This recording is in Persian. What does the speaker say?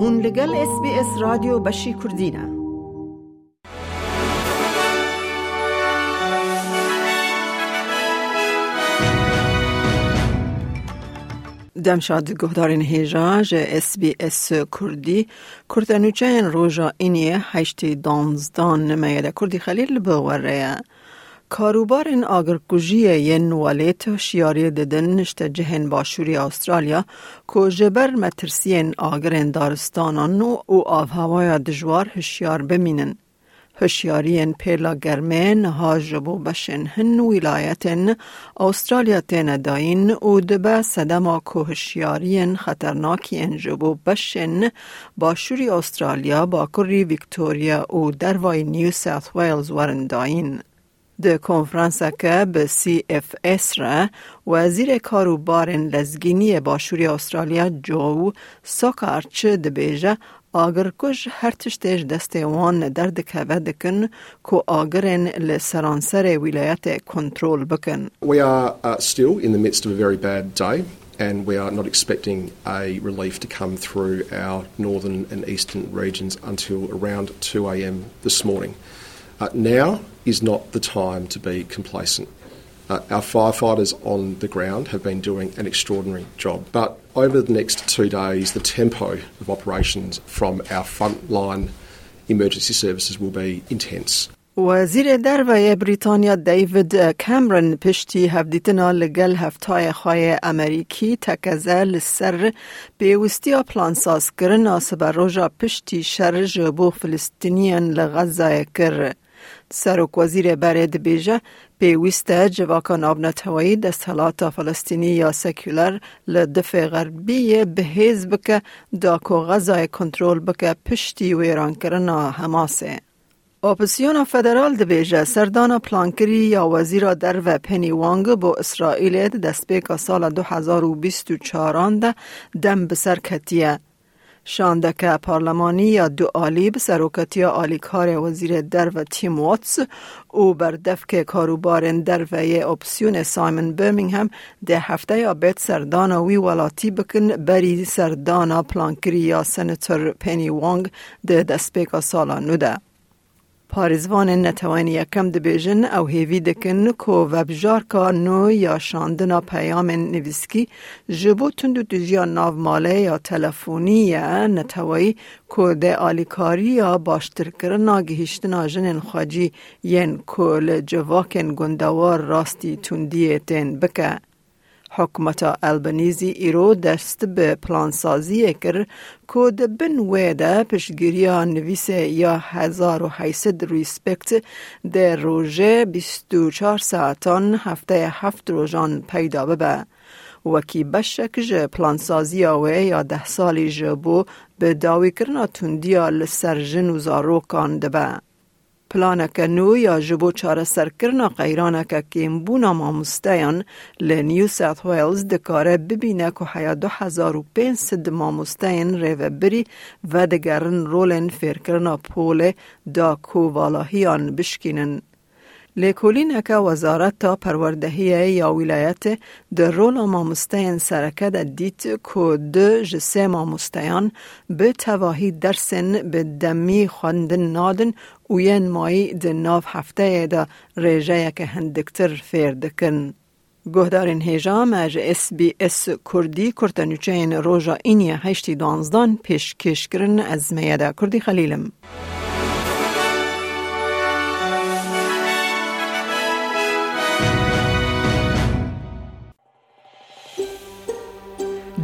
هون لگل اس بی اس رادیو بشی کردینه دمشاد گهدارین هیجا جه اس بی اس کردی. کردنوچه روژا اینیه هشتی دانزدان نمیده کردی خلیل بوره کاروبار آگرکوژی ین والیت شیاری ددن نشته جهن باشوری استرالیا که جبر مترسین آگرین دارستانان و آف هوای دجوار هشیار بمینن. هشیارین پیلا گرمه نها جبو بشن هن ولایتن استرالیا تین داین و دبه سدما که هشیارین خطرناکی ان جبو بشن باشوری استرالیا با کری ویکتوریا و دروای نیو ساوت ویلز ورن داین. د کنفرانس که به سی اف اس را وزیر کاروبار لزگینی باشوری استرالیا جو ساکارچ دبیجه آگر کش هر تشتیج دست وان درد که دکن که آگرین لسرانسر ولایت کنترول بکن. We are uh, still in the midst of a very bad day. and we are not expecting a relief to come through our northern and eastern regions until around 2 a.m. this morning. Uh, now is not the time to be complacent. Uh, our firefighters on the ground have been doing an extraordinary job, but over the next two days, the tempo of operations from our frontline emergency services will be intense. وزیر دروی بریتانیا دیوید کامرن پشتی هفدیتنا لگل هفتای خواهی امریکی تکزه لسر پیوستی پلانساز کرن آسبه روژا پشتی شرج بو فلسطینیان لغزه کر. سرک وزیر برد بیجه پیوسته جواکان آبنتوایی دستالات فلسطینی یا سکولر لدفع غربی به حزب که داکو غزای کنترول بکه پشتی ویران کرنا هماسه. اپسیون فدرال دبیجه سردان پلانکری یا وزیر در و پنی وانگ با اسرائیل دست بیک سال 2024 ده دم بسر کتیه. شاندک پارلمانی یا دو آلی به سروکتی آلیکار وزیر در و تیم واتس او بر دفک کاروبار در و اپسیون سایمن برمینگهم ده هفته یا بیت سردانا وی ولاتی بکن بری سردانا پلانکری یا سنتر پنی وانگ ده دست سالا نوده. پارزوان نتوانی یکم دبیجن او هیوی دکن کو وبجار کا نو یا شاندنا پیام نویسکی جبو تندو دجیا ناو ماله یا تلفونی یا نتوانی کو ده آلیکاری یا باشتر کرنا گهشتنا جنن خواجی ین کو لجواکن گندوار راستی تندیه بکه. حکومت البنیزی ایرو دست به پلانسازی کر که بن ویده پشگیریا نویس یا هزار و حیصد ریسپکت ده روژه 24 ساعتان هفته هفت روژان پیدا ببه. وکی بشک جه پلانسازی آوه یا ده سالی جبو به داوی کرنا تندیا لسر جن و زاروکان. پلانک نو یا جبو چاره سرکرنا قیرانک کیمبونا ماموستیان لنیو ساوت ویلز دکاره ببینه که حیا دو هزار و پین سد ماموستین ریو بری و دگرن رولن فیرکرنا پول دا کو والاهیان بشکینن. لیکولین که وزارت تا پروردهی یا ولایت در رول ماموستین سرکه ده دیت که دو جسه ماموستیان به تواهی درسن به دمی خواندن نادن و ین مایی ده ناف هفته ده ریجه که هندکتر فیر دکن. گهدارین هیجام از اس بی اس کردی کرتنوچین روژا اینی هشتی دانزدان پیش کش کرن از